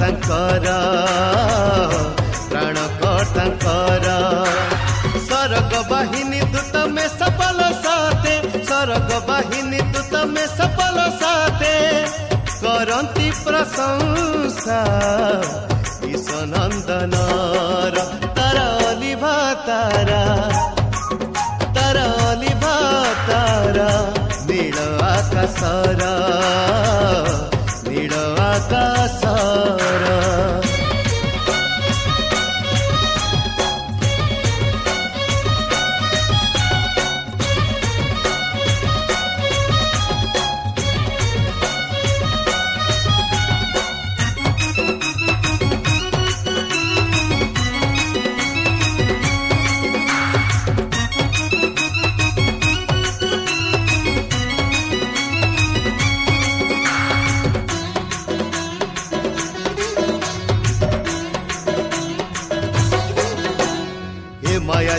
କଟାଙ୍କର ପ୍ରାଣ କଟାଙ୍କର ସରଗ ବାହିନୀ ଦୂତ ମେ ସଫଳ ସାଥେ ସରଗ ବାହିନୀ ଦୂତ ମେ ସଫଳ ସାଥେ କରନ୍ତି ପ୍ରଶଂସା ଈଶନନ୍ଦନର ତାର ଅଲିଭା ତାରା ତାର ଅଲିଭା ତାରା ନୀଳ ଆକାଶର ନୀଳ ଆକାଶର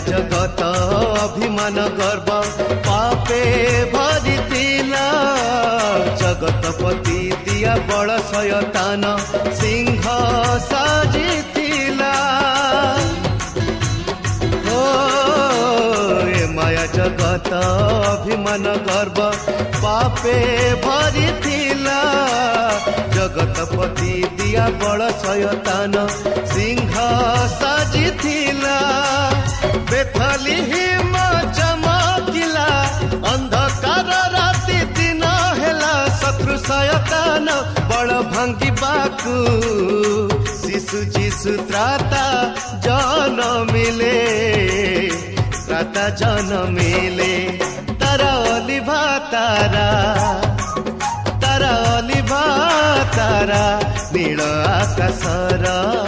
जगत अभिमान गर्व पापे भरितिला जगतपति दिया बड सयतान सिंह साजितिला। हो ए माया जगत अभिमान गर्व पापे भरितिला जगतपति दिया बड सयतान सिंह साजितिला। ସାଜିଥିଲା ବେଥଲି ହିମ ଚମକିଲା ଅନ୍ଧକାର ରାତି ଦିନ ହେଲା ଶତ୍ରୁ ଶୟତାନ ବଳ ଭାଙ୍ଗିବାକୁ ଶିଶୁ ଯିଶୁ ତ୍ରାତା ଜନମିଲେ ତ୍ରାତା ଜନମିଲେ ତାର ଅଲିଭା ତାରା ତାରା ଅଲିଭା ତାରା ନୀଳ ଆକାଶର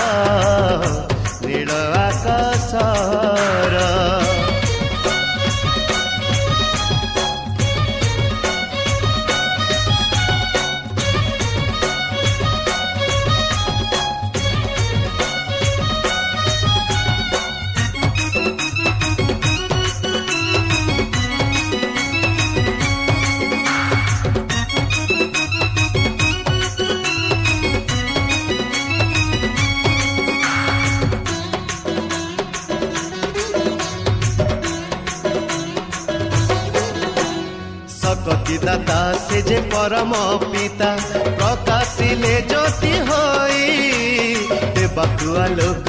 ସେ ଯେ ପରମ ପିତା ପ୍ରକାଶିଲେ ଜ୍ୟୋତି ହୋଇ ଦେବାକୁ ଆଲୋକ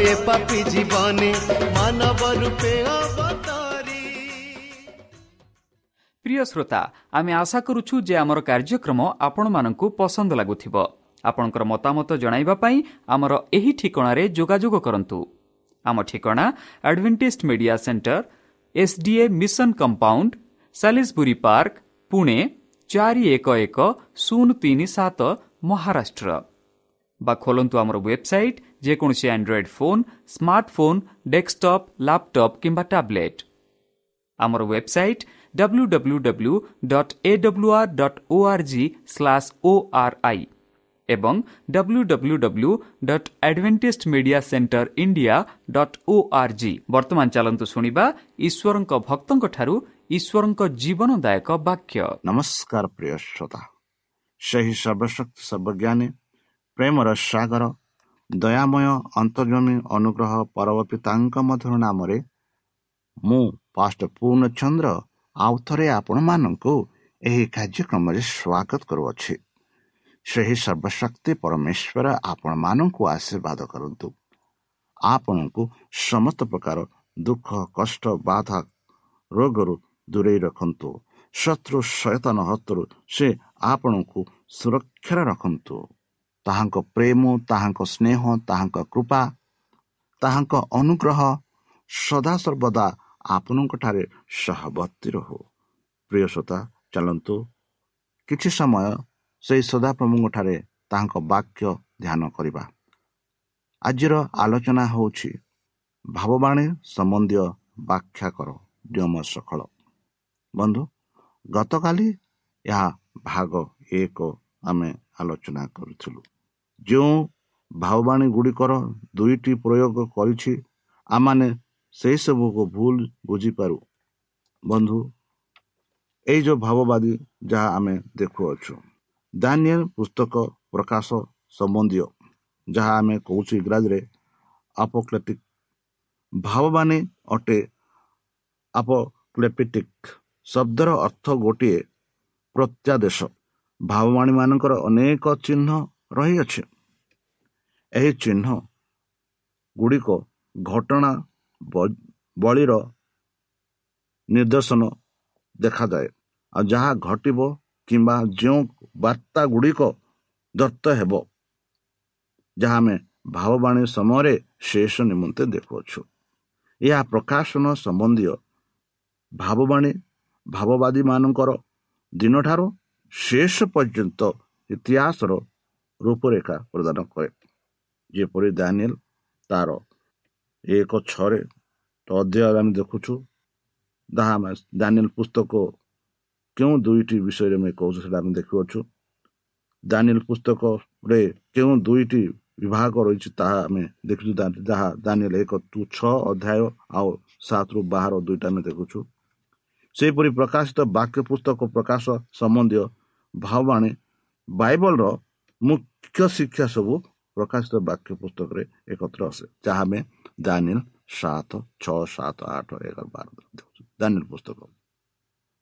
ଏ ପାପି ଜୀବନେ ମାନବ ରୂପେ ଅବତରୀ ପ୍ରିୟ ଶ୍ରୋତା ଆମେ ଆଶା କରୁଛୁ ଯେ ଆମର କାର୍ଯ୍ୟକ୍ରମ ଆପଣମାନଙ୍କୁ ପସନ୍ଦ ଲାଗୁଥିବ। ଆପଣଙ୍କର ମତାମତ ଜଣାଇବା ପାଇଁ ଆମର ଏହି ଠିକଣାରେ ଯୋଗାଯୋଗ କରନ୍ତୁ। ଆମ ଠିକଣା Adventist media centre SDA mission compound Salisbury park Pune ଚାରି ଏକ ଏକ ଶୂନ ତିନି ସାତ ମହାରାଷ୍ଟ୍ର। ବା ଖୋଲନ୍ତୁ ଆମର ୱେବସାଇଟ୍ ଯେକୌଣସି android phone smartphone desktop laptop କିମ୍ବା ଟ୍ୟାବ୍ଲେଟ୍ ଆମର website W W W dot A W R dot O R G slash O R I ଏବଂ W W W dot advantage media centre India dot O R G ବର୍ତ୍ତମାନ ଚାଲନ୍ତୁ ଶୁଣିବା ଈଶ୍ୱରଙ୍କ ଭକ୍ତଙ୍କଠାରୁ ଈଶ୍ୱରଙ୍କ ଜୀବନଦାୟକ ବାକ୍ୟ। ନମସ୍କାର ପ୍ରିୟ ଶ୍ରୋତା। ସେହି ସର୍ବଶକ୍ତି ସର୍ବଜ୍ଞାନୀ ପ୍ରେମର ସାଗର ଦୟାମୟ ଅନ୍ତର୍ଜମୀ ଅନୁଗ୍ରହ ପରବ ପିତାଙ୍କ ମଧ୍ୟର ନାମରେ ମୁଁ ପାଷ୍ଟ ପୂର୍ଣ୍ଣଚନ୍ଦ୍ର ଆଉ ଥରେ ଆପଣମାନଙ୍କୁ ଏହି କାର୍ଯ୍ୟକ୍ରମରେ ସ୍ୱାଗତ କରୁଅଛି। ସେହି ସର୍ବଶକ୍ତି ପରମେଶ୍ୱର ଆପଣମାନଙ୍କୁ ଆଶୀର୍ବାଦ କରନ୍ତୁ। ଆପଣଙ୍କୁ ସମସ୍ତ ପ୍ରକାର ଦୁଃଖ କଷ୍ଟ ବାଧା ରୋଗରୁ ଦୂରେଇ ରଖନ୍ତୁ। ଶତ୍ରୁ ସଚେତନ ହତରୁ ସେ ଆପଣଙ୍କୁ ସୁରକ୍ଷାରେ ରଖନ୍ତୁ। ତାହାଙ୍କ ପ୍ରେମ ତାହାଙ୍କ ସ୍ନେହ ତାହାଙ୍କ କୃପା ତାହାଙ୍କ ଅନୁଗ୍ରହ ସଦାସର୍ବଦା ଆପଣଙ୍କଠାରେ ସହବର୍ତ୍ତୀ ରହୁ। ପ୍ରିୟ ଶ୍ରୋତା ଚାଲନ୍ତୁ କିଛି ସମୟ ସେହି ସଦାପ୍ରଭୁଙ୍କଠାରେ ତାହାଙ୍କ ବାକ୍ୟ ଧ୍ୟାନ କରିବା। ଆଜିର ଆଲୋଚନା ହେଉଛି ଭାବବାଣୀ ସମ୍ବନ୍ଧୀୟ ବ୍ୟାଖ୍ୟା କର ନିୟମ ସକଳ ବନ୍ଧୁ ଗତକାଲି ଏହା ଭାଗ ଏକ ଆମେ ଆଲୋଚନା କରୁଥିଲୁ। ଯେଉଁ ଭାବବାଣୀ ଗୁଡ଼ିକର ଦୁଇଟି ପ୍ରୟୋଗ କରିଛି ଆମମାନେ ସେହିସବୁକୁ ଭୁଲ ବୁଝିପାରୁ। ବନ୍ଧୁ ଏଇ ଯେଉଁ ଭାବବାଦୀ ଯାହା ଆମେ ଦେଖୁଅଛୁ ଦାନିଏଲ ପୁସ୍ତକ ପ୍ରକାଶ ସମ୍ବନ୍ଧୀୟ ଯାହା ଆମେ କହୁଛୁ ଇଂରାଜୀରେ ଆପୋକ୍ଲେଟିକ୍। ଭାବବାଣୀ ଅଟେ ଆପୋକ୍ଲେପିଟିକ୍। ଶବ୍ଦର ଅର୍ଥ ଗୋଟିଏ ପ୍ରତ୍ୟାଦେଶ। ଭାବବାଣୀ ମାନଙ୍କର ଅନେକ ଚିହ୍ନ ରହିଅଛି। ଏହି ଚିହ୍ନ ଗୁଡ଼ିକ ଘଟଣା ବଳିର ନିର୍ଦ୍ଦେଶନ ଦେଖାଯାଏ ଆଉ ଯାହା ଘଟିବ କିମ୍ବା ଯେଉଁ ବାର୍ତ୍ତା ଗୁଡ଼ିକ ଦତ୍ତ ହେବ ଯାହା ଆମେ ଭାବବାଣୀ ସମୟରେ ଶେଷ ନିମନ୍ତେ ଦେଖୁଅଛୁ। ଏହା ପ୍ରକାଶନ ସମ୍ବନ୍ଧୀୟ ଭାବବାଣୀ ଭାବବାଦୀ ମାନଙ୍କର ଦିନଠାରୁ ଶେଷ ପର୍ଯ୍ୟନ୍ତ ଇତିହାସର ରୂପରେଖା ପ୍ରଦାନ କରେ। ଯେପରି ଦାନିଏଲ ତାର ଏକ ଛଅରେ ଅଧ୍ୟାୟରେ ଆମେ ଦେଖୁଛୁ ତାହା ଆମେ ଦାନିଏଲ ପୁସ୍ତକ କେଉଁ ଦୁଇଟି ବିଷୟରେ ଆମେ କହୁଛୁ ସେଇଟା ଆମେ ଦେଖୁଅଛୁ। ଦାନିଏଲ ପୁସ୍ତକରେ କେଉଁ ଦୁଇଟି ବିଭାଗ ରହିଛି ତାହା ଆମେ ଦେଖୁଛୁ। ଯାହା ଦାନିଏଲ ଏକ ଛଅ ଅଧ୍ୟାୟ ଆଉ ସାତରୁ ବାହାର ଦୁଇଟା ଆମେ ଦେଖୁଛୁ। ସେହିପରି ପ୍ରକାଶିତ ବାକ୍ୟ ପୁସ୍ତକ ପ୍ରକାଶ ସମ୍ବନ୍ଧୀୟ ଭାବବାଣୀ ବାଇବଲର ମୁଖ୍ୟ ଶିକ୍ଷା ସବୁ ପ୍ରକାଶିତ ବାକ୍ୟ ପୁସ୍ତକରେ ଏକତ୍ର ଆସେ ଯାହା ଆମେ ଦାନିଲ ସାତ ଛଅ ସାତ ଆଠ ଏଗାର ବାର ଦାନିଲ ପୁସ୍ତକ।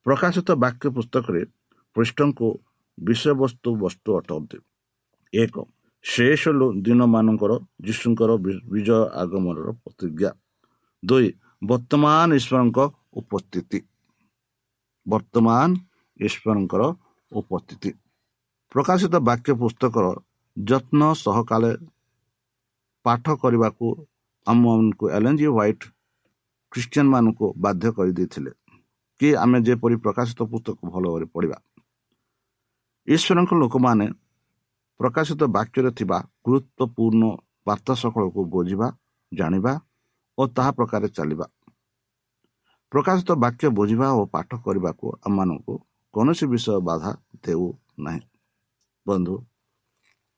ପ୍ରକାଶିତ ବାକ୍ୟ ପୁସ୍ତକରେ ପୃଷ୍ଠଙ୍କୁ ବିଷୟବସ୍ତୁ ବସ୍ତୁ ଅଟନ୍ତି। ଏକ ଶେଷ ଦିନମାନଙ୍କର ଯୀଶୁଙ୍କର ବିଜୟ ଆଗମନର ପ୍ରତିଜ୍ଞା। ଦୁଇ ବର୍ତ୍ତମାନ ଈଶ୍ୱରଙ୍କ ଉପସ୍ଥିତି। ବର୍ତ୍ତମାନ ଈଶ୍ୱରଙ୍କର ଉପସ୍ଥିତି ପ୍ରକାଶିତ ବାକ୍ୟ ପୁସ୍ତକର ଯତ୍ନ ସହକାଳେ ପାଠ କରିବାକୁ ଆମମାନଙ୍କୁ ଏଲ୍ ଜି ହ୍ୱାଇଟ୍ ଖ୍ରୀଷ୍ଟିଆନ ମାନଙ୍କୁ ବାଧ୍ୟ କରିଦେଇଥିଲେ କି ଆମେ ଯେପରି ପ୍ରକାଶିତ ପୁସ୍ତକ ଭଲ ଭାବରେ ପଢ଼ିବା ଈଶ୍ୱରଙ୍କ ଲୋକମାନେ ପ୍ରକାଶିତ ବାକ୍ୟରେ ଥିବା ଗୁରୁତ୍ୱପୂର୍ଣ୍ଣ ବାର୍ତ୍ତା ସକଳକୁ ବୁଝିବା ଜାଣିବା ଓ ତାହା ପ୍ରକାରେ ଚାଲିବା ପ୍ରକାଶିତ ବାକ୍ୟ ବୁଝିବା ଓ ପାଠ କରିବାକୁ ଆମମାନଙ୍କୁ କୌଣସି ବିଷୟ ବାଧା ଦେଉ ନାହିଁ। ବନ୍ଧୁ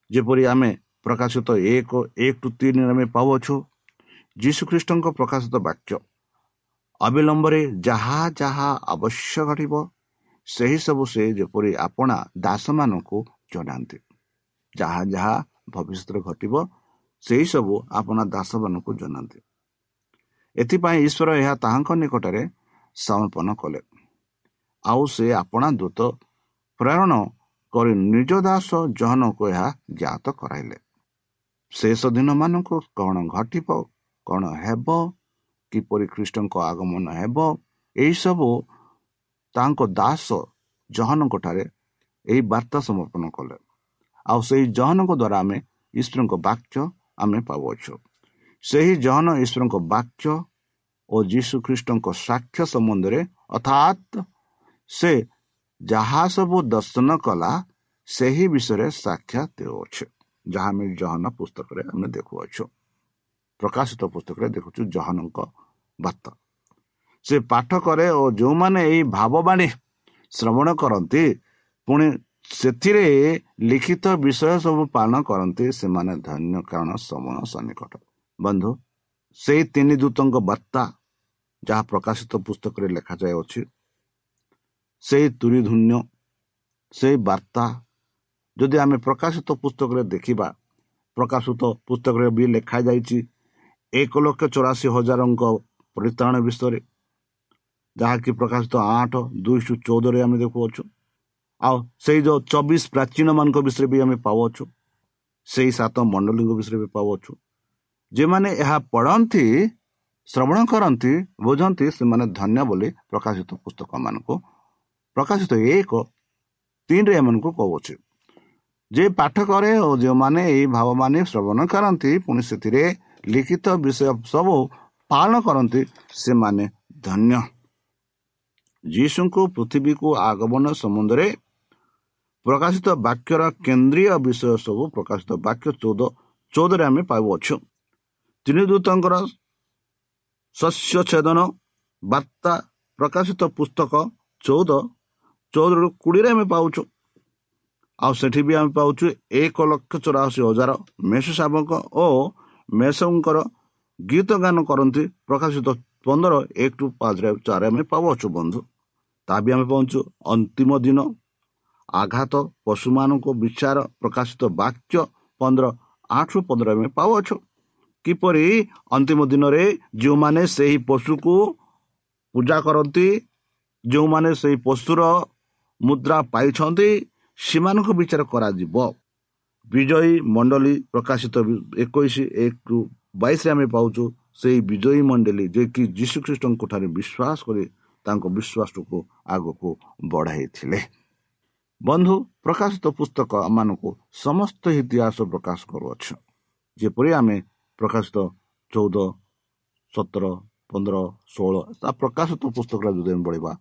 ଯେପରି ଆମେ ପ୍ରକାଶିତ ଏକ ଏକ ଟୁ ତିନିରେ ଆମେ ପାଉଅଛୁ ଯୀଶୁଖ୍ରୀଷ୍ଟଙ୍କ ପ୍ରକାଶିତ ବାକ୍ୟ ଅବିଳମ୍ବରେ ଯାହା ଯାହା ଆବଶ୍ୟକ ଘଟିବ ସେହି ସବୁ ସେ ଯେପରି ଆପଣା ଦାସମାନଙ୍କୁ ଜଣାନ୍ତି। ଯାହା ଯାହା ଭବିଷ୍ୟତରେ ଘଟିବ ସେହି ସବୁ ଆପଣା ଦାସମାନଙ୍କୁ ଜଣାନ୍ତି। ଏଥିପାଇଁ ଈଶ୍ୱର ଏହା ତାହାଙ୍କ ନିକଟରେ ସମର୍ପଣ କଲେ। ଆଉ ସେ ଆପଣା ଦୂତ ପ୍ରେରଣ କରି ନିଜ ଦାସ ଜହନକୁ ଏହା ଜ୍ଞାତ କରାଇଲେ। ଶେଷ ଦିନମାନଙ୍କୁ କ'ଣ ଘଟିବ କ'ଣ ହେବ କିପରି ଖ୍ରୀଷ୍ଟଙ୍କ ଆଗମନ ହେବ ଏହିସବୁ ତାଙ୍କ ଦାସ ଜହନଙ୍କଠାରେ ଏହି ବାର୍ତ୍ତା ସମର୍ପଣ କଲେ। ଆଉ ସେହି ଜହନଙ୍କ ଦ୍ୱାରା ଆମେ ଈଶ୍ୱରଙ୍କ ବାକ୍ୟ ଆମେ ପାଉଅଛୁ। ସେହି ଜହନ ଈଶ୍ୱରଙ୍କ ବାକ୍ୟ ଓ ଯୀଶୁ ଖ୍ରୀଷ୍ଟଙ୍କ ସାକ୍ଷ୍ୟ ସମ୍ବନ୍ଧରେ ଅର୍ଥାତ୍ ସେ ଯାହା ସବୁ ଦର୍ଶନ କଲା ସେହି ବିଷୟରେ ସାକ୍ଷାତ ଦେଉଅଛୁ ଯାହା ଆମେ ଜହନ ପୁସ୍ତକରେ ଆମେ ଦେଖୁଅଛୁ ପ୍ରକାଶିତ ପୁସ୍ତକରେ ଦେଖୁଛୁ ଜହନଙ୍କ ବାର୍ତ୍ତା। ସେ ପାଠ କରେ ଓ ଯେଉଁମାନେ ଏହି ଭାବବାଣୀ ଶ୍ରବଣ କରନ୍ତି ପୁଣି ସେଥିରେ ଲିଖିତ ବିଷୟ ସବୁ ପାଳନ କରନ୍ତି ସେମାନେ ଧନ୍ୟ କାରଣ ସମୟ ସନ୍ନିକଟ। ବନ୍ଧୁ ସେଇ ତିନି ଦୂତଙ୍କ ବାର୍ତ୍ତା ଯାହା ପ୍ରକାଶିତ ପୁସ୍ତକରେ ଲେଖାଯାଇଅଛି ସେଇ ତୁରି ଧନ୍ୟ ସେଇ ବାର୍ତ୍ତା ଯଦି ଆମେ ପ୍ରକାଶିତ ପୁସ୍ତକରେ ଦେଖିବା ପ୍ରକାଶିତ ପୁସ୍ତକରେ ବି ଲେଖାଯାଇଛି ଏକ ଲକ୍ଷ ଚଉରାଶୀ ହଜାରଙ୍କ ପରିତ୍ରାଣ ବିଷୟରେ ଯାହାକି ପ୍ରକାଶିତ ଆଠ ଦୁଇଶହ ଚଉଦରେ ଆମେ ଦେଖୁଅଛୁ ଆଉ ସେଇ ଯେଉଁ ଚବିଶ ପ୍ରାଚୀନମାନଙ୍କ ବିଷୟରେ ବି ଆମେ ପାଉଅଛୁ ସେଇ ସାତ ମଣ୍ଡଳୀଙ୍କ ବିଷୟରେ ବି ପାଉଅଛୁ ଯେଉଁମାନେ ଏହା ପଢ଼ନ୍ତି ଶ୍ରବଣ କରନ୍ତି ବୁଝନ୍ତି ସେମାନେ ଧନ୍ୟ ବୋଲି ପ୍ରକାଶିତ ପୁସ୍ତକମାନଙ୍କୁ ପ୍ରକାଶିତ ଏକ ତିନିରେ ଏମାନଙ୍କୁ କହୁଅଛି ଯେ ପାଠ କରେ ଓ ଯେଉଁମାନେ ଏହି ଭାବମାନେ ଶ୍ରବଣ କରନ୍ତି ପୁଣି ସେଥିରେ ଲିଖିତ ବିଷୟ ସବୁ ପାଳନ କରନ୍ତି ସେମାନେ ଧନ୍ୟ। ଯୀଶୁଙ୍କୁ ପୃଥିବୀକୁ ଆଗମନ ସମ୍ବନ୍ଧରେ ପ୍ରକାଶିତ ବାକ୍ୟର କେନ୍ଦ୍ରୀୟ ବିଷୟ ସବୁ ପ୍ରକାଶିତ ବାକ୍ୟ ଚଉଦ ଚଉଦରେ ଆମେ ପାଉଅଛୁ। ତିନି ଦୂତଙ୍କର ଶସ୍ୟ ଛେଦନ ବାର୍ତ୍ତା ପ୍ରକାଶିତ ପୁସ୍ତକ ଚଉଦ ଚଉଦରୁ କୋଡ଼ିଏରେ ଆମେ ପାଉଛୁ। ଆଉ ସେଠି ବି ଆମେ ପାଉଛୁ ଏକ ଲକ୍ଷ ଚଉରାଅଶୀ ହଜାର ମେଷ ଶାବକ ଓ ମେଷଙ୍କର ଗୀତ ଗାନ କରନ୍ତି ପ୍ରକାଶିତ ପନ୍ଦର ଏକ ଟୁ ପାଞ୍ଚରେ ଚାରି ଆମେ ପାଉଅଛୁ ବନ୍ଧୁ। ତାହା ବି ଆମେ ପାଉଛୁ ଅନ୍ତିମ ଦିନ। ଆଘାତ ପଶୁମାନଙ୍କ ବିଚାର ପ୍ରକାଶିତ ବାକ୍ୟ ପନ୍ଦର ଆଠରୁ ପନ୍ଦର ଆମେ ପାଉଅଛୁ। କିପରି ଅନ୍ତିମ ଦିନରେ ଯେଉଁମାନେ ସେହି ପଶୁକୁ ପୂଜା କରନ୍ତି ଯେଉଁମାନେ ସେହି ପଶୁର ମୁଦ୍ରା ପାଇଛନ୍ତି ସେମାନଙ୍କୁ ବିଚାର କରାଯିବ। ବିଜୟୀ ମଣ୍ଡଳୀ ପ୍ରକାଶିତ ଏକୋଇଶ ଏକରୁ ବାଇଶରେ ଆମେ ପାଉଛୁ ସେହି ବିଜୟୀ ମଣ୍ଡଳୀ ଯିଏକି ଯୀଶୁଖ୍ରୀଷ୍ଟଙ୍କ ଠାରେ ବିଶ୍ୱାସ କରି ତାଙ୍କ ବିଶ୍ୱାସକୁ ଆଗକୁ ବଢ଼ାଇଥିଲେ। ବନ୍ଧୁ ପ୍ରକାଶିତ ପୁସ୍ତକ ଆମମାନଙ୍କୁ ସମସ୍ତ ଇତିହାସ ପ୍ରକାଶ କରୁଅଛୁ। ଯେପରି ଆମେ ପ୍ରକାଶିତ ଚଉଦ ସତର ପନ୍ଦର ଷୋହଳ ତା ପ୍ରକାଶିତ ପୁସ୍ତକରେ ଯଦି ଆମେ ପଢ଼ିବା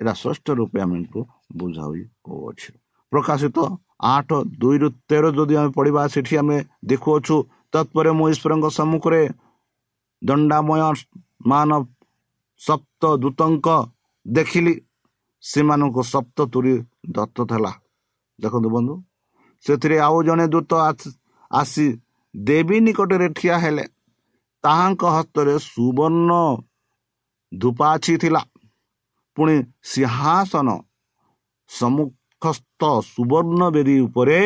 ଏଇଟା ଶ୍ରେଷ୍ଠ ରୂପେ ଆମକୁ ବୁଝାଇ କହୁଅଛୁ। ପ୍ରକାଶିତ ଆଠ ଦୁଇରୁ ତେର ଯଦି ଆମେ ପଢ଼ିବା ସେଠି ଆମେ ଦେଖୁଅଛୁ ତତ୍ପରେ ମୁଁ ଈଶ୍ୱରଙ୍କ ସମ୍ମୁଖରେ ଦଣ୍ଡାମୟ ମାନ ସପ୍ତ ଦୂତଙ୍କ ଦେଖିଲି ସେମାନଙ୍କୁ ସପ୍ତ ତୁରି ଦତ୍ତ ଥିଲା। ଦେଖନ୍ତୁ ବନ୍ଧୁ ସେଥିରେ ଆଉ ଜଣେ ଦୂତ ଆସି ଦେବୀ ନିକଟରେ ଠିଆ ହେଲେ। ତାହାଙ୍କ ହସ୍ତରେ ସୁବର୍ଣ୍ଣ ଧୂପାଛି ଥିଲା। ପୁଣି ସିଂହାସନ ସମ୍ମୁଖସ୍ଥ ସୁବର୍ଣ୍ଣ ବେଦୀ ଉପରେ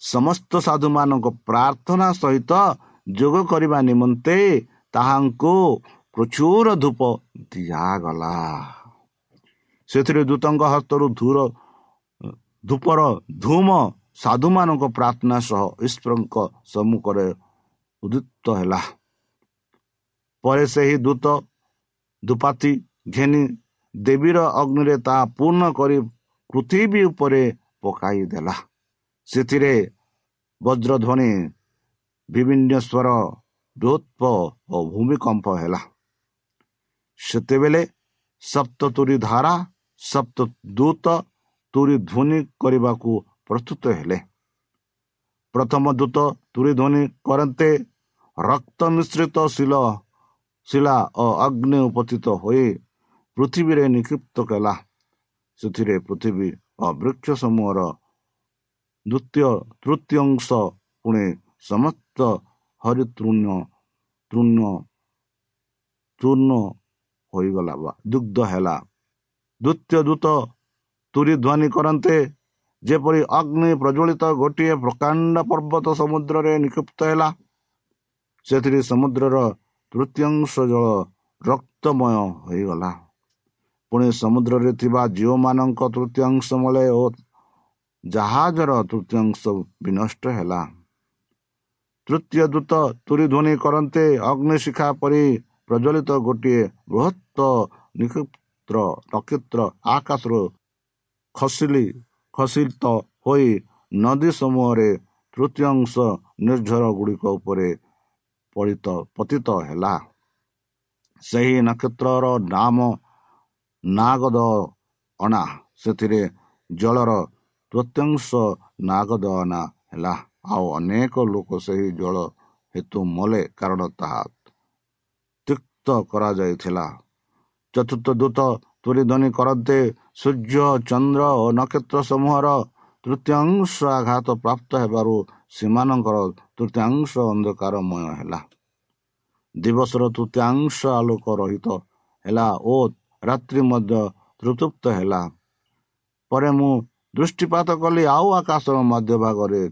ସମସ୍ତ ସାଧୁମାନଙ୍କ ପ୍ରାର୍ଥନା ସହିତ ଯୋଗ କରିବା ନିମନ୍ତେ ତାହାଙ୍କୁ ପ୍ରଚୁର ଧୂପ ଦିଆଗଲା। ସେଥିରେ ଦୂତଙ୍କ ହସ୍ତରୁ ଧୂର ଧୂପର ଧୂମ ସାଧୁମାନଙ୍କ ପ୍ରାର୍ଥନା ସହ ଈଶ୍ୱରଙ୍କ ସମ୍ମୁଖରେ ଉଦିତ ହେଲା। ପରେ ସେହି ଦୂତ ଧୂପାତି ଘେନି ଦେବୀର ଅଗ୍ନିରେ ତାହା ପୂର୍ଣ୍ଣ କରି ପୃଥିବୀ ଉପରେ ପକାଇଦେଲା। ସେଥିରେ ବଜ୍ରଧ୍ୱନି ବିଭିନ୍ନ ସ୍ୱର ବୃତ୍ପ ଓ ଭୂମିକମ୍ପ ହେଲା। ସେତେବେଳେ ସପ୍ତ ତୁରି ଧାରା ସପ୍ତ ଦୂତ ତୁରି ଧ୍ୱନି କରିବାକୁ ପ୍ରସ୍ତୁତ ହେଲେ। ପ୍ରଥମ ଦୂତ ତୁରି ଧ୍ୱନି କରନ୍ତେ ରକ୍ତ ମିଶ୍ରିତ ଶିଳ ଶିଳା ଓ ଅଗ୍ନି ଉପସ୍ଥିତ ହୋଇ ପୃଥିବୀରେ ନିକ୍ଷିପ୍ତ କଲା। ସେଥିରେ ପୃଥିବୀ ଓ ବୃକ୍ଷ ସମୂହର ଦ୍ୱିତୀୟ ତୃତୀୟାଂଶ ପୁଣି ସମସ୍ତ ହରିତୃଣ୍ୟ ତୃଣ୍ୟ ଚୂର୍ଣ୍ଣ ହୋଇଗଲା ବା ଦୁଗ୍ଧ ହେଲା। ଦ୍ୱିତୀୟ ଦୂତ ତୁରି ଧ୍ୱନି କରନ୍ତେ ଯେପରି ଅଗ୍ନି ପ୍ରଜ୍ୱଳିତ ଗୋଟିଏ ପ୍ରକାଣ୍ଡ ପର୍ବତ ସମୁଦ୍ରରେ ନିକ୍ଷିପ୍ତ ହେଲା ସେଥିରେ ସମୁଦ୍ରର ତୃତୀୟାଂଶ ଜଳ ରକ୍ତମୟ ହୋଇଗଲା। ପୁଣି ସମୁଦ୍ରରେ ଥିବା ଝିଅମାନଙ୍କ ତୃତୀୟାଂଶ ମଳେ ଓ ଜାହାଜର ତୃତୀୟାଂଶ ବିନଷ୍ଟ ହେଲା। ତୃତୀୟ ଦୂତ ତୁରି ଧ୍ୱନି କରନ୍ତେ ଅଗ୍ନିଶିଖା ପରି ପ୍ରଜ୍ୱଳିତ ଗୋଟିଏ ବୃହତ୍ତ ନିକ୍ଷିପ୍ତ ନକ୍ଷତ୍ର ଆକାଶରୁ ଖସିଲି ଖସିତ ହୋଇ ନଦୀ ସମୂହରେ ତୃତୀୟାଂଶ ନିର୍ଝର ଗୁଡ଼ିକ ଉପରେ ପଡ଼ିତ ପତିତ ହେଲା। ସେହି ନକ୍ଷତ୍ରର ନାମ ନାଗଦ ଅଣା ସେଥିରେ ଜଳର ତୃତୀୟାଂଶ ନାଗଦ ଅଣା ହେଲା। ଆଉ ଅନେକ ଲୋକ ସେହି ଜଳ ହେତୁ ମଲେ କାରଣ ତାହା ତିକ୍ତ କରାଯାଇଥିଲା। ଚତୁର୍ଥ ଦୂତ ତୁରିଧ୍ୱନି କରନ୍ତେ ସୂର୍ଯ୍ୟ ଚନ୍ଦ୍ର ଓ ନକ୍ଷତ୍ର ସମୂହର ତୃତୀୟାଂଶ ଆଘାତ ପ୍ରାପ୍ତ ହେବାରୁ ସେମାନଙ୍କର ତୃତୀୟାଂଶ ଅନ୍ଧକାରମୟ ହେଲା। ଦିବସର ତୃତୀୟାଂଶ ଆଲୋକ ରହିତ ହେଲା ଓ ରାତ୍ରି ମଧ୍ୟ ତୃତୁପ୍ତ ହେଲା। ପରେ ମୁଁ ଦୃଷ୍ଟିପାତ କଲି ଆଉ ଆକାଶର ମଧ୍ୟଭାଗରେ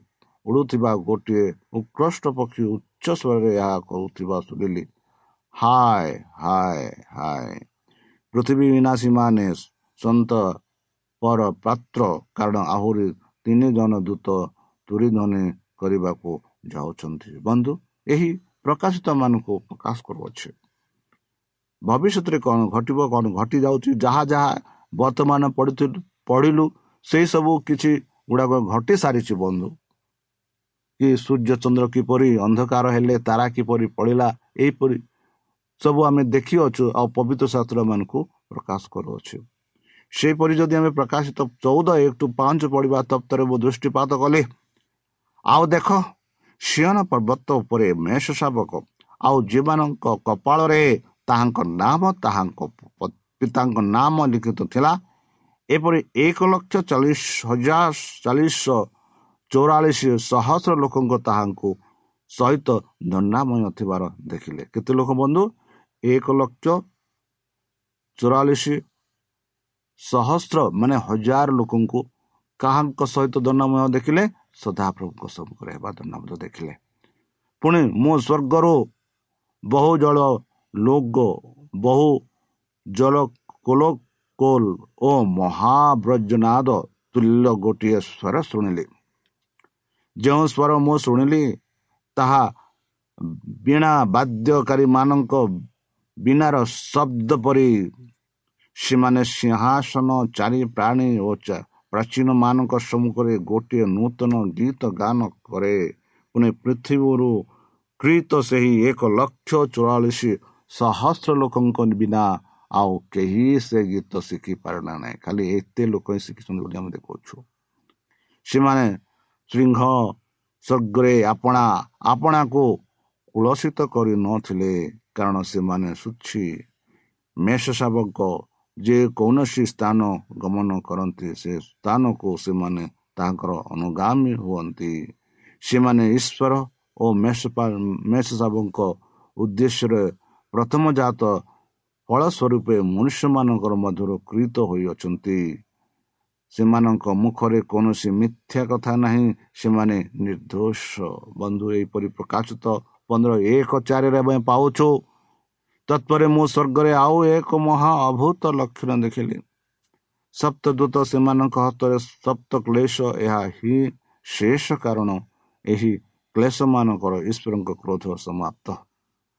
ଉଡ଼ୁଥିବା ଗୋଟିଏ ଉତ୍କୃଷ୍ଟ ପକ୍ଷୀ ଉଚ୍ଚ ସ୍ୱରରେ ଏହା କହୁଥିବା ଶୁଣିଲି ହାୟ ହାୟ ହାୟ ପୃଥିବୀ ବିନାଶୀମାନେ ସନ୍ତ ପର ପାତ୍ର କାରଣ ଆହୁରି ତିନି ଜଣ ଦୂତ ତୁରିଧ୍ୱନି କରିବାକୁ ଯାଉଛନ୍ତି। ବନ୍ଧୁ ଏହି ପ୍ରକାଶିତ ମାନଙ୍କୁ ପ୍ରକାଶ କରୁଅଛି। ଭବିଷ୍ୟତରେ କ'ଣ ଘଟିବ କ'ଣ ଘଟି ଯାଉଛି ଯାହା ଯାହା ବର୍ତ୍ତମାନ ପଢ଼ିଲୁ ସେଇ ସବୁ କିଛି ଗୁଡ଼ାକ ଘଟି ସାରିଛି ବନ୍ଧୁ। କି ସୂର୍ଯ୍ୟ ଚନ୍ଦ୍ର କିପରି ଅନ୍ଧକାର ହେଲେ ତାରା କିପରି ପଡ଼ିଲା ଏହିପରି ସବୁ ଆମେ ଦେଖିଅଛୁ ଆଉ ପବିତ୍ର ଶାସ୍ତ୍ର ମାନଙ୍କୁ ପ୍ରକାଶ କରୁଅଛୁ। ସେହିପରି ଯଦି ଆମେ ପ୍ରକାଶିତ ଚଉଦ ଏକ ଟୁ ପାଞ୍ଚ ପଢ଼ିବା ତପ୍ତରେ ମୁଁ ଦୃଷ୍ଟିପାତ କଲେ। ଆଉ ଦେଖ ସିଅନ ପର୍ବତ ଉପରେ ମେଷ ଶାବକ ଆଉ ଯେଉଁମାନଙ୍କ କପାଳରେ ତାହାଙ୍କ ନାମ ତାହାଙ୍କ ପିତାଙ୍କ ନାମ ଲିଖିତ ଥିଲା। ଏପରି ଏକ ଲକ୍ଷ ଚାଳିଶ ହଜାର ଚାଳିଶ ଚଉରାଳିଶ ସହସ୍ର ଲୋକଙ୍କ ତାହାଙ୍କୁ ସହିତ ଦଣ୍ଡାମୟ ଥିବାର ଦେଖିଲେ। କେତେ ଲୋକ ବନ୍ଧୁ? ଏକ ଲକ୍ଷ ଚଉରାଳିଶ ସହସ୍ର ମାନେ ହଜାର ଲୋକଙ୍କୁ କାହାଙ୍କ ସହିତ ଦଣ୍ଡାମୟ ଦେଖିଲେ ସଦାପ୍ରଭୁଙ୍କ ସମ୍ମୁଖରେ ହେବା ଦଣ୍ଡାମୟ ଦେଖିଲେ। ପୁଣି ମୁଁ ସ୍ୱର୍ଗରୁ ବହୁ ଜଳ ଲୋକ ବହୁ ଜଳ କୋଲ କୋଲ ଓ ମହାବ୍ରଜନାଦ ତୁଲ୍ୟ ଗୋଟିଏ ସ୍ୱର ଶୁଣିଲି। ଯେଉଁ ସ୍ୱର ମୁଁ ଶୁଣିଲି ତାହା ବୀଣା ବାଦ୍ୟକାରୀମାନଙ୍କ ବିନାର ଶବ୍ଦ ପରି ସେମାନେ ସିଂହାସନ ଚାରି ପ୍ରାଣୀ ଓ ପ୍ରାଚୀନ ମାନଙ୍କ ସମ୍ମୁଖରେ ଗୋଟିଏ ନୂତନ ଗୀତ ଗାନ କରେ ପୁଣି ପୃଥିବୀରୁ କ୍ରୀତ ସେହି ଏକ ଲକ୍ଷ ଚଉରାଳିଶ ସହସ୍ର ଲୋକଙ୍କ ବିନା ଆଉ କେହି ସେ ଗୀତ ଶିଖିପାରିଲା ନାହିଁ ଖାଲି ଏତେ ଲୋକ ହିଁ ଶିଖିଛନ୍ତି ବୋଲି ଆମେ ଦେଖାଉଛୁ ସେମାନେ ଶୃଙ୍ଗ ସ୍ୱର୍ଗରେ ଆପଣା ଆପଣାକୁ କୁଳସିତ କରିନଥିଲେ କାରଣ ସେମାନେ ସୁଛି ମେଷ ଶାବକ ଯେ କୌଣସି ସ୍ଥାନ ଗମନ କରନ୍ତି ସେ ସ୍ଥାନକୁ ସେମାନେ ତାଙ୍କର ଅନୁଗାମୀ ହୁଅନ୍ତି। ସେମାନେ ଈଶ୍ୱର ଓ ମେଷ ମେଷ ଶାବଙ୍କ ଉଦ୍ଦେଶ୍ୟରେ ପ୍ରଥମ ଜାତ ଫଳ ସ୍ୱରୂପେ ମନୁଷ୍ୟମାନଙ୍କର ମଧ୍ୟରୁ କୃତ ହୋଇଅଛନ୍ତି। ସେମାନଙ୍କ ମୁଖରେ କୌଣସି ମିଥ୍ୟା କଥା ନାହିଁ। ସେମାନେ ନିର୍ଦ୍ଦୋଷ। ବନ୍ଧୁ ଏହିପରି ପ୍ରକାଶିତ ପନ୍ଦର ଏକ ଚାରିରେ ଆମେ ପାଉଛୁ ତତ୍ପରେ ମୁଁ ସ୍ୱର୍ଗରେ ଆଉ ଏକ ମହା ଅଭୂତ ଲକ୍ଷଣ ଦେଖିଲି। ସପ୍ତଦୂତ ସେମାନଙ୍କ ହସ୍ତରେ ସପ୍ତ କ୍ଲେଶ ଏହା ହିଁ ଶେଷ କାରଣ। ଏହି କ୍ଲେଶ ମାନଙ୍କର ଈଶ୍ୱରଙ୍କ କ୍ରୋଧ ସମାପ୍ତ।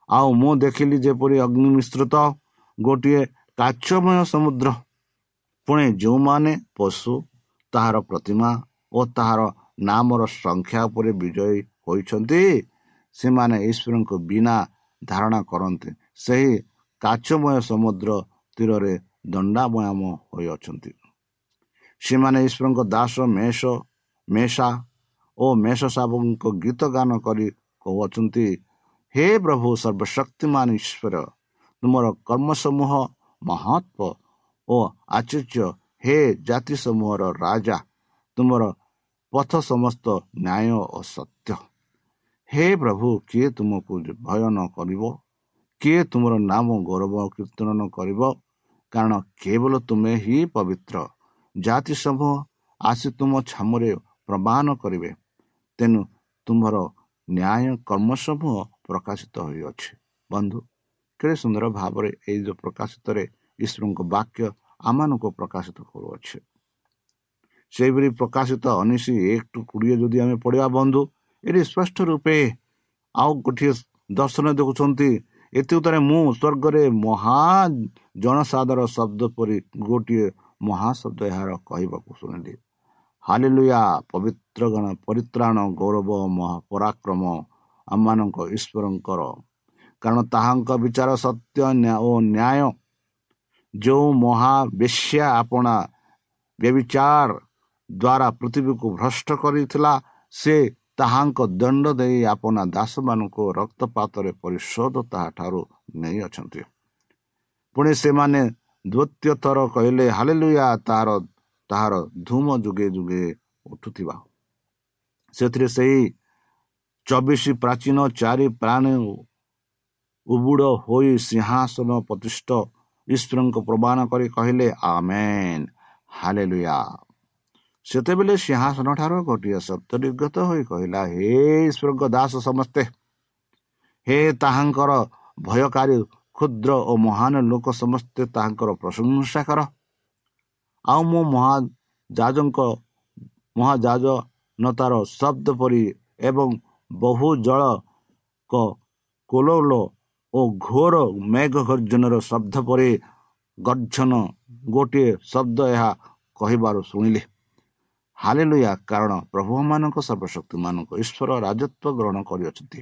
ଆଉ ମୁଁ ଦେଖିଲି ଯେପରି ଅଗ୍ନି ମିଶ୍ରିତ ଗୋଟିଏ କାଚମୟ ସମୁଦ୍ର। ପୁଣି ଯେଉଁମାନେ ପଶୁ ତାହାର ପ୍ରତିମା ଓ ତାହାର ନାମର ସଂଖ୍ୟା ଉପରେ ବିଜୟୀ ହୋଇଛନ୍ତି ସେମାନେ ଈଶ୍ୱରଙ୍କ ବିନା ଧାରଣା କରନ୍ତି। ସେହି କାଚମୟ ସମୁଦ୍ର ତୀରରେ ଦଣ୍ଡାମୟାମ ହୋଇଅଛନ୍ତି ସେମାନେ ଈଶ୍ୱରଙ୍କ ଦାସ ମେଷ ମେଷା ଓ ମେଷ ସାବୁଙ୍କ ଗୀତ ଗାନ କରି କହୁଅଛନ୍ତି ହେ ପ୍ରଭୁ ସର୍ବଶକ୍ତିମାନ ଈଶ୍ୱର ତୁମର କର୍ମ ସମୂହ ମହତ୍ଵ ଓ ଆଚର୍ଯ୍ୟ ହେ ଜାତି ସମୂହର ରାଜା ତୁମର ପଥ ସମସ୍ତ ନ୍ୟାୟ ଓ ସତ୍ୟ। ହେ ପ୍ରଭୁ କିଏ ତୁମକୁ ଭୟ ନ କରିବ? କିଏ ତୁମର ନାମ ଗୌରବ କୀର୍ତ୍ତନ କରିବ? କାରଣ କେବଳ ତୁମେ ହିଁ ପବିତ୍ର। ଜାତି ସମୂହ ଆସି ତୁମ ଛାମରେ ପ୍ରମାଣ କରିବେ। ତେଣୁ ତୁମର ନ୍ୟାୟ କର୍ମ ସମୂହ ପ୍ରକାଶିତ ହୋଇଅଛି। ବନ୍ଧୁ କେତେ ସୁନ୍ଦର ଭାବରେ ଏଇ ଯେଉଁ ପ୍ରକାଶିତରେ ଈଶ୍ୱରଙ୍କ ବାକ୍ୟ ଆମମାନଙ୍କୁ ପ୍ରକାଶିତ କରୁଅଛେ। ସେହିପରି ପ୍ରକାଶିତ ଅନିଶି ଏକ ଟୁ କୋଡ଼ିଏ ଯଦି ଆମେ ପଢ଼ିବା ବନ୍ଧୁ ଏଠି ସ୍ପଷ୍ଟ ରୂପେ ଆଉ ଗୋଟିଏ ଦର୍ଶନ ଦେଖୁଛନ୍ତି ଏଥିଉତରେ ମୁଁ ସ୍ୱର୍ଗରେ ମହା ଜନସାଦର ଶବ୍ଦ ପରି ଗୋଟିଏ ମହାଶବ୍ଦ ଏହାର କହିବାକୁ ଶୁଣିଲି। ହାଲିଲୁୟା ପବିତ୍ର ଗଣ ପରିତ୍ରାଣ ଗୌରବ ମହାପରାକ୍ରମ ଆମମାନଙ୍କ ଈଶ୍ୱରଙ୍କର। କାରଣ ତାହାଙ୍କ ବିଚାର ସତ୍ୟ ଓ ନ୍ୟାୟ। ଯେଉଁ ମହାବେଶ୍ୟା ଆପଣା ବ୍ୟବିଚାର ଦ୍ୱାରା ପୃଥିବୀକୁ ଭ୍ରଷ୍ଟ କରିଥିଲା ସେ ତାହାଙ୍କ ଦଣ୍ଡ ଦେଇ ଆପଣା ଦାସମାନଙ୍କୁ ରକ୍ତପାତରେ ପରିଶୋଧ ତାହାଠାରୁ ନେଇଅଛନ୍ତି ପୁଣି ସେମାନେ ଦ୍ୱିତୀୟ ଥର କହିଲେ ହାଲେଲୁୟା ତାହାର ତାହାର ଧୂମ ଯୁଗେ ଯୁଗେ ଉଠୁଥିବା। ସେଥିରେ ସେହି ଚବିଶ ପ୍ରାଚୀନ ଚାରି ପ୍ରାଣୀ ଉବୁଡ଼ ହୋଇ ସିଂହାସନ ପ୍ରତିଷ୍ଠ ଈଶ୍ୱରଙ୍କୁ ପ୍ରମାଣ କରି କହିଲେ ଆମେନ୍ ହାଲେଲୁୟା। ସେତେବେଳେ ସିଂହାସନ ଠାରୁ ଗୋଟିଏ ସତ୍ୟ ନିର୍ଗତ ହୋଇ କହିଲା ହେ ଈଶ୍ୱରଙ୍କ ଦାସ ସମସ୍ତେ ହେ ତାହାଙ୍କର ଭୟକାରୀ କ୍ଷୁଦ୍ର ଓ ମହାନ ଲୋକ ସମସ୍ତେ ତାହାଙ୍କର ପ୍ରଶଂସା କର। ଆଉ ମୁଁ ମହାଜାଜଙ୍କ ମହାଜାଜନତାର ଶବ୍ଦ ପରି ଏବଂ ବହୁ ଜଳ କୋଲୋଲ ଓ ଘୋର ମେଘ ଗର୍ଜନର ଶବ୍ଦ ପରି ଗର୍ଜନ ଗୋଟିଏ ଶବ୍ଦ ଏହା କହିବାରୁ ଶୁଣିଲେ। ହାଲେଲୁୟା। କାରଣ ପ୍ରଭୁମାନଙ୍କ ସର୍ବଶକ୍ତିମାନଙ୍କ ଈଶ୍ୱର ରାଜତ୍ୱ ଗ୍ରହଣ କରିଅଛନ୍ତି।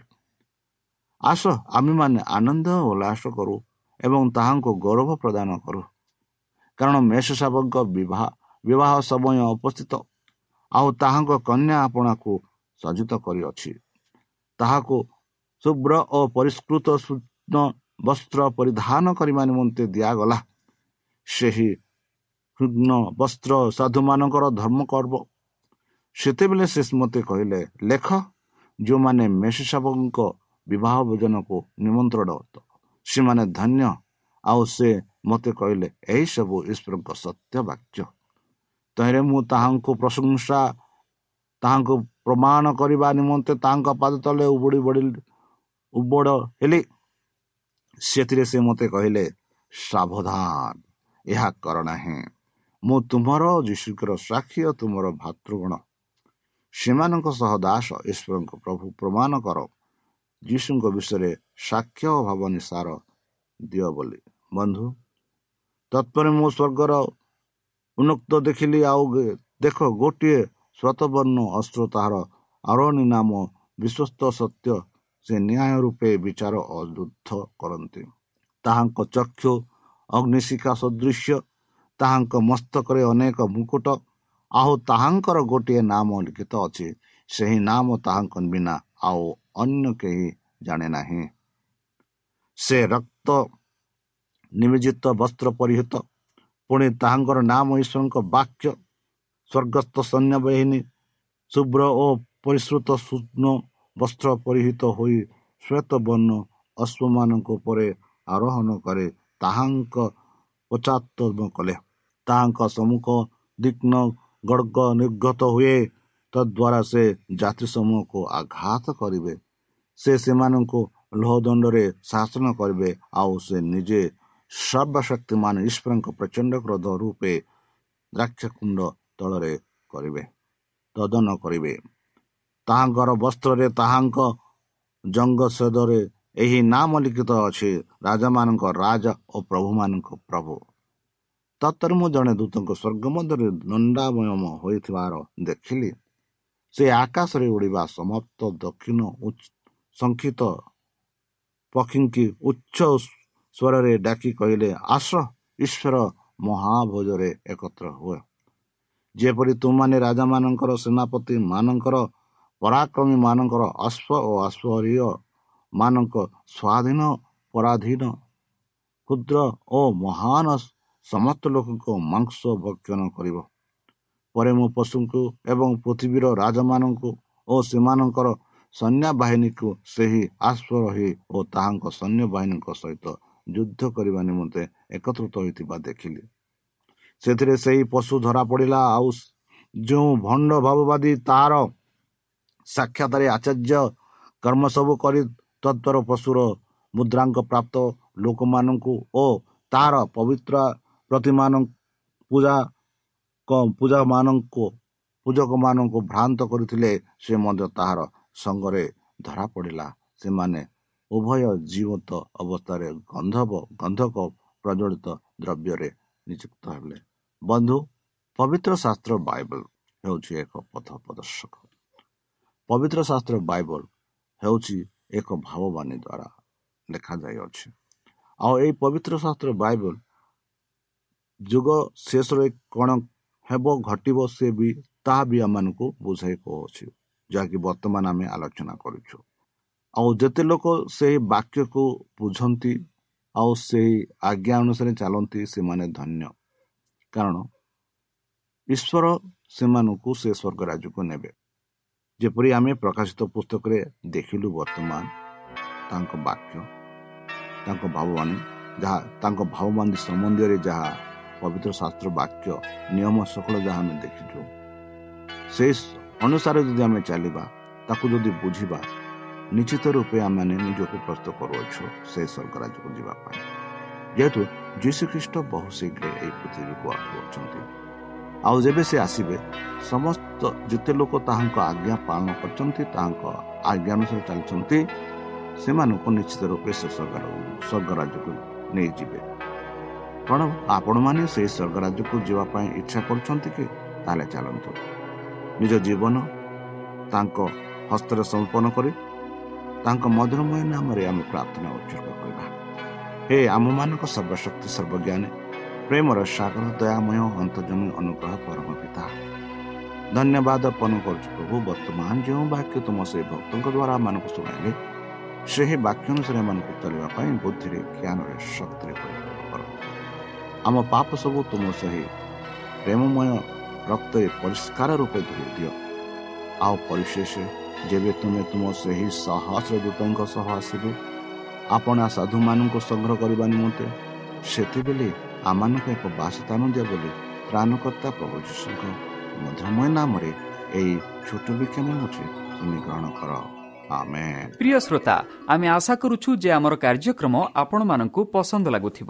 ଆସ ଆମେମାନେ ଆନନ୍ଦ ଉଲ୍ଲାସ କରୁ ଏବଂ ତାହାଙ୍କୁ ଗୌରବ ପ୍ରଦାନ କରୁ। କାରଣ ମେଷ ସାବଙ୍କ ବିବାହ ସମୟ ଉପସ୍ଥିତ ଆଉ ତାହାଙ୍କ କନ୍ୟା ଆପଣାକୁ ସଜ୍ଜିତ କରିଅଛି। ତାହାକୁ ଶୁଭ୍ର ଓ ପରିଷ୍କୃତ ସୂକ୍ଷ୍ମ ବସ୍ତ୍ର ପରିଧାନ କରିବା ନିମନ୍ତେ ଦିଆଗଲା। ସେହି ସୂକ୍ଷ୍ମ ବସ୍ତ୍ର ସାଧୁମାନଙ୍କର ଧର୍ମ କର୍ବ ସେତେବେଳେ ସେ ମୋତେ କହିଲେ ଲେଖ ଯେଉଁମାନେ ମେଷସାବଙ୍କ ବିବାହ ଭୋଜନକୁ ନିମନ୍ତ୍ରଣ ସେମାନେ ଧନ୍ୟ। ଆଉ ସେ ମୋତେ କହିଲେ ଏହିସବୁ ଈଶ୍ୱରଙ୍କ ସତ୍ୟ ବାକ୍ୟ। ତହିଁରେ ମୁଁ ତାହାଙ୍କୁ ପ୍ରଶଂସା ତାହାଙ୍କୁ ପ୍ରମାଣ କରିବା ନିମନ୍ତେ ତାଙ୍କ ପାଦ ତଳେ ଉବୁଡ଼ି ବଢ଼ି ଉବଡ଼ ହେଲି। ସେଥିରେ ସେ ମୋତେ କହିଲେ ସାବଧାନ ଏହା କର ନାହିଁ। ମୁଁ ତୁମର ଯୀଶୁଙ୍କର ସାକ୍ଷୀ ଓ ତୁମର ଭାତୃଗଣ। ସେମାନଙ୍କ ସହ ଦାସ ଈଶ୍ୱରଙ୍କ ପ୍ରଭୁ ପ୍ରମାଣ କର। ଯୀଶୁଙ୍କ ବିଷୟରେ ସାକ୍ଷ୍ୟ ଭାବନି ସାର ଦିଅ ବୋଲି। ବନ୍ଧୁ ତତ୍ପରେ ମୁଁ ସ୍ୱର୍ଗର ଉନ୍ନୁକ୍ତ ଦେଖିଲି। ଆଉ ଦେଖ ଗୋଟିଏ ସ୍ୱତବର୍ଣ୍ଣ ଅସ୍ତ୍ର ତାହାର ଆରୋନୀ ନାମ ବିଶ୍ୱସ୍ତ ସତ୍ୟ। ସେ ନ୍ୟାୟ ରୂପେ ବିଚାର ଅଯୁଦ୍ଧ କରନ୍ତି। ତାହାଙ୍କ ଚକ୍ଷୁ ଅଗ୍ନିଶିଖା ସଦୃଶ୍ୟ ତାହାଙ୍କ ମସ୍ତକରେ ଅନେକ ମୁକୁଟ ଆଉ ତାହାଙ୍କର ଗୋଟିଏ ନାମ ଲିଖିତ ଅଛି। ସେହି ନାମ ତାହାଙ୍କ ବିନା ଆଉ ଅନ୍ୟ କେହି ଜାଣେ ନାହିଁ। ସେ ରକ୍ତ ନିବେଜିତ ବସ୍ତ୍ର ପରିହିତ ପୁଣି ତାହାଙ୍କର ନାମ ଈଶ୍ୱରଙ୍କ ବାକ୍ୟ ସ୍ୱର୍ଗସ୍ଥ ସୈନ୍ୟ ବାହିନୀ ଶୁଭ୍ର ଓ ପରିଶ୍ରୁତ ସୂକ୍ଷ୍ମ ବସ୍ତ୍ର ପରିହିତ ହୋଇ ଶ୍ଵେତ ବର୍ଣ୍ଣ ଅଶ୍ୱମାନଙ୍କ ଉପରେ ଆରୋହଣ କରେ ତାହାଙ୍କ ପଚାତମ କଲେ। ତାହାଙ୍କ ସମ୍ମୁଖ ଦିଗ୍ନ ଗଡ଼ଗ ନିର୍ଗତ ହୁଏ। ତଦ୍ୱାରା ସେ ଜାତି ସମୂହକୁ ଆଘାତ କରିବେ। ସେ ସେମାନଙ୍କୁ ଲୋହଦଣ୍ଡରେ ଶାସନ କରିବେ ଆଉ ସେ ନିଜେ ସର୍ବଶକ୍ତିମାନ ଈଶ୍ୱରଙ୍କ ପ୍ରଚଣ୍ଡ କ୍ରୋଧ ରୂପେ ଦ୍ରାକ୍ଷକୁଣ୍ଡ ତଳରେ କରିବେ ତଦନ କରିବେ। ତାହାଙ୍କର ବସ୍ତ୍ରରେ ତାହାଙ୍କ ଜଙ୍ଗସେଦରେ ଏହି ନାମ ଲିଖିତ ଅଛି ରାଜାମାନଙ୍କ ରାଜା ଓ ପ୍ରଭୁମାନଙ୍କ ପ୍ରଭୁ। ତତ୍ତରେ ମୁଁ ଜଣେ ଦୂତଙ୍କ ସ୍ୱର୍ଗ ମଧ୍ୟରେ ଦଣ୍ଡାମୟମ ହୋଇଥିବାର ଦେଖିଲି। ସେ ଆକାଶରେ ଉଡ଼ିବା ସମାପ୍ତ ଦକ୍ଷିଣ ସଂକ୍ଷିତ ପକ୍ଷୀଙ୍କି ଉଚ୍ଚ ସ୍ୱରରେ ଡାକି କହିଲେ ଆସ ଈଶ୍ୱର ମହାଭୋଜରେ ଏକତ୍ର ହୁଏ ଯେପରି ତୁମାନେ ରାଜାମାନଙ୍କର ସେନାପତି ମାନଙ୍କର ପରାକ୍ରମୀ ମାନଙ୍କର ଅଶ୍ଵ ଓ ଅଶ୍ୱରୀୟ ମାନଙ୍କ ସ୍ୱାଧୀନ ପରାଧୀନ କ୍ଷୁଦ୍ର ଓ ମହାନ ସମସ୍ତ ଲୋକଙ୍କ ମାଂସ ଭକ୍ଷଣ କରିବ। ପରେ ମୁଁ ପଶୁଙ୍କୁ ଏବଂ ପୃଥିବୀର ରାଜାମାନଙ୍କୁ ଓ ସେମାନଙ୍କର ସୈନ୍ୟବାହିନୀକୁ ସେହି ଆଶ୍ୱରହି ଓ ତାହାଙ୍କ ସୈନ୍ୟବାହିନୀଙ୍କ ସହିତ ଯୁଦ୍ଧ କରିବା ନିମନ୍ତେ ଏକତ୍ରିତ ହୋଇଥିବା ଦେଖିଲି। ସେଥିରେ ସେହି ପଶୁ ଧରା ପଡ଼ିଲା ଆଉ ଯେଉଁ ଭଣ୍ଡ ଭାବବାଦୀ ତାହାର ସାକ୍ଷାତରେ ଆଚାର୍ଯ୍ୟ କର୍ମ ସବୁ କରି ତତ୍ପର ପଶୁର ମୁଦ୍ରାଙ୍କ ପ୍ରାପ୍ତ ଲୋକମାନଙ୍କୁ ଓ ତାହାର ପବିତ୍ର ପ୍ରତିମାନ ପୂଜା ପୂଜାମାନଙ୍କୁ ପୂଜକମାନଙ୍କୁ ଭ୍ରାନ୍ତ କରିଥିଲେ ସେ ମଧ୍ୟ ତାହାର ସଙ୍ଗରେ ଧରା ପଡ଼ିଲା। ସେମାନେ ଉଭୟ ଜୀବନ୍ତ ଅବସ୍ଥାରେ ଗନ୍ଧବ ଗନ୍ଧକ ପ୍ରଜ୍ୱଳିତ ଦ୍ରବ୍ୟରେ ନିଯୁକ୍ତ ହେଲେ। ବନ୍ଧୁ ପବିତ୍ର ଶାସ୍ତ୍ର ବାଇବଲ ହେଉଛି ଏକ ପଥ ପ୍ରଦର୍ଶକ। ପବିତ୍ର ଶାସ୍ତ୍ର ବାଇବଲ ହେଉଛି ଏକ ଭାବବାଣୀ ଦ୍ୱାରା ଲେଖାଯାଇଅଛି। ଆଉ ଏହି ପବିତ୍ର ଶାସ୍ତ୍ର ବାଇବଲ ଯୁଗ ଶେଷରେ କ'ଣ ହେବ ଘଟିବ ସେ ବି ତାହା ବି ଆମମାନଙ୍କୁ ବୁଝାଇ କହୁଅଛି ଯାହାକି ବର୍ତ୍ତମାନ ଆମେ ଆଲୋଚନା କରୁଛୁ ଆଉ ଯେତେ ଲୋକ ସେହି ବାକ୍ୟକୁ ବୁଝନ୍ତି ଆଉ ସେହି ଆଜ୍ଞା ଅନୁସାରେ ଚାଲନ୍ତି ସେମାନେ ଧନ୍ୟ। କାରଣ ଈଶ୍ୱର ସେମାନଙ୍କୁ ସେ ସ୍ୱର୍ଗ ରାଜ୍ୟକୁ ନେବେ। ଯେପରି ଆମେ ପ୍ରକାଶିତ ପୁସ୍ତକରେ ଦେଖିଲୁ ବର୍ତ୍ତମାନ ତାଙ୍କ ବାକ୍ୟ ତାଙ୍କ ଭାବବାଣୀ ଯାହା ତାଙ୍କ ଭାବବାଣୀ ସମ୍ବନ୍ଧୀୟରେ ଯାହା ପବିତ୍ର ଶାସ୍ତ୍ର ବାକ୍ୟ ନିୟମ ସକଳ ଯାହା ଆମେ ଦେଖିଛୁ। ସେ ଅନୁସାରେ ଯଦି ଆମେ ଚାଲିବା ତାକୁ ଯଦି ବୁଝିବା ନିଶ୍ଚିତ ରୂପେ ଆମମାନେ ନିଜକୁ ପ୍ରସ୍ତୁତ କରୁଅଛୁ ସେ ସ୍ୱର୍ଗରାଜକୁ ଯିବା ପାଇଁ। ଯେହେତୁ ଯୀଶୁଖ୍ରୀଷ୍ଟ ବହୁ ଶୀଘ୍ର ଏହି ପୃଥିବୀକୁ ଆସୁଅଛନ୍ତି। ଆଉ ଯେବେ ସେ ଆସିବେ ସମସ୍ତ ଯେତେ ଲୋକ ତାହାଙ୍କ ଆଜ୍ଞା ପାଳନ କରିଛନ୍ତି ତାହାଙ୍କ ଆଜ୍ଞା ଅନୁସାରେ ଚାଲିଛନ୍ତି ସେମାନଙ୍କୁ ନିଶ୍ଚିତ ରୂପେ ସେ ସ୍ୱର୍ଗ ସ୍ୱର୍ଗରାଜକୁ ନେଇଯିବେ। କ'ଣ ଆପଣମାନେ ସେହି ସ୍ୱର୍ଗରାଜକୁ ଯିବା ପାଇଁ ଇଚ୍ଛା କରୁଛନ୍ତି କି? ତାହେଲେ ଚାଲନ୍ତୁ। ନିଜ ଜୀବନ ତାଙ୍କ ହସ୍ତରେ ସମର୍ପଣ କରି ତାଙ୍କ ମଧୁରମୟ ନାମରେ ଆମେ ପ୍ରାର୍ଥନା ଉତ୍ସର୍ଗ କରିବା। ହେ ଆମମାନଙ୍କ ସର୍ବଶକ୍ତି ସର୍ବଜ୍ଞାନୀ ପ୍ରେମର ସାଗର ଦୟାମୟ ଅନ୍ତଜମୀ ଅନୁଗ୍ରହ ପରମ ପିତା ଧନ୍ୟବାଦ ଅର୍ପଣ କରୁଛୁ ପ୍ରଭୁ ବର୍ତ୍ତମାନ ଯେଉଁ ବାକ୍ୟ ତୁମ ସେହି ଭକ୍ତଙ୍କ ଦ୍ୱାରା ଆମମାନଙ୍କୁ ଶୁଣାଇଲେ ସେହି ବାକ୍ୟ ଅନୁସାରେ ଏମାନଙ୍କୁ ଚଳିବା ପାଇଁ ବୁଦ୍ଧିରେ ଜ୍ଞାନରେ ଶକ୍ତିରେ ପରିପୂର୍ଣ୍ଣ କର ଆମ ପାପ ସବୁ ତୁମ ସେହି ପ୍ରେମମୟ ରକ୍ତରେ ପରିଷ୍କାର ରୂପେ ଧୋଇ ଦିଅ। ଆଉ ପରିଶେଷ ଯେବେ ତୁମେ ତୁମ ସେହି ସହସ୍ର ଦୂତଙ୍କ ସହ ଆସିବେ ଆପଣା ସାଧୁମାନଙ୍କୁ ସଂଗ୍ରହ କରିବା ନିମନ୍ତେ ସେତେବେଳେ ଆମମାନଙ୍କୁ ଏକ ବାସସ୍ଥାନ ଦିଅ ବୋଲି ତ୍ରାଣକର୍ତ୍ତା ପ୍ରଭୁ ଯୀଶୁଙ୍କ ମଧୁରମୟ ନାମରେ ଏହି ଛୋଟ ବିକ୍ଷମ ଗ୍ରହଣ କର। ପ୍ରିୟ ଶ୍ରୋତା ଆମେ ଆଶା କରୁଛୁ ଯେ ଆମର କାର୍ଯ୍ୟକ୍ରମ ଆପଣମାନଙ୍କୁ ପସନ୍ଦ ଲାଗୁଥିବ।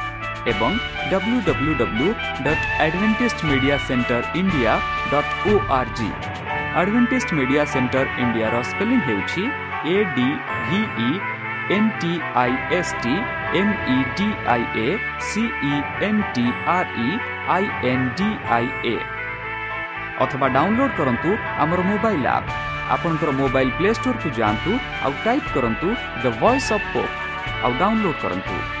ଏବଂ W W W dot advantage media centre India dot O R G advantage media centre ଇଣ୍ଡିଆର ସ୍ପେଲିଂ ହେଉଛି A D V E N T I S T M E D I A C E N T R E I N D I A ଅଥବା download କରନ୍ତୁ ଆମର mobile app ଆପଣଙ୍କର mobile play ଷ୍ଟୋରକୁ ଯାଆନ୍ତୁ ଆଉ type କରନ୍ତୁ the voice of pope ଆଉ download କରନ୍ତୁ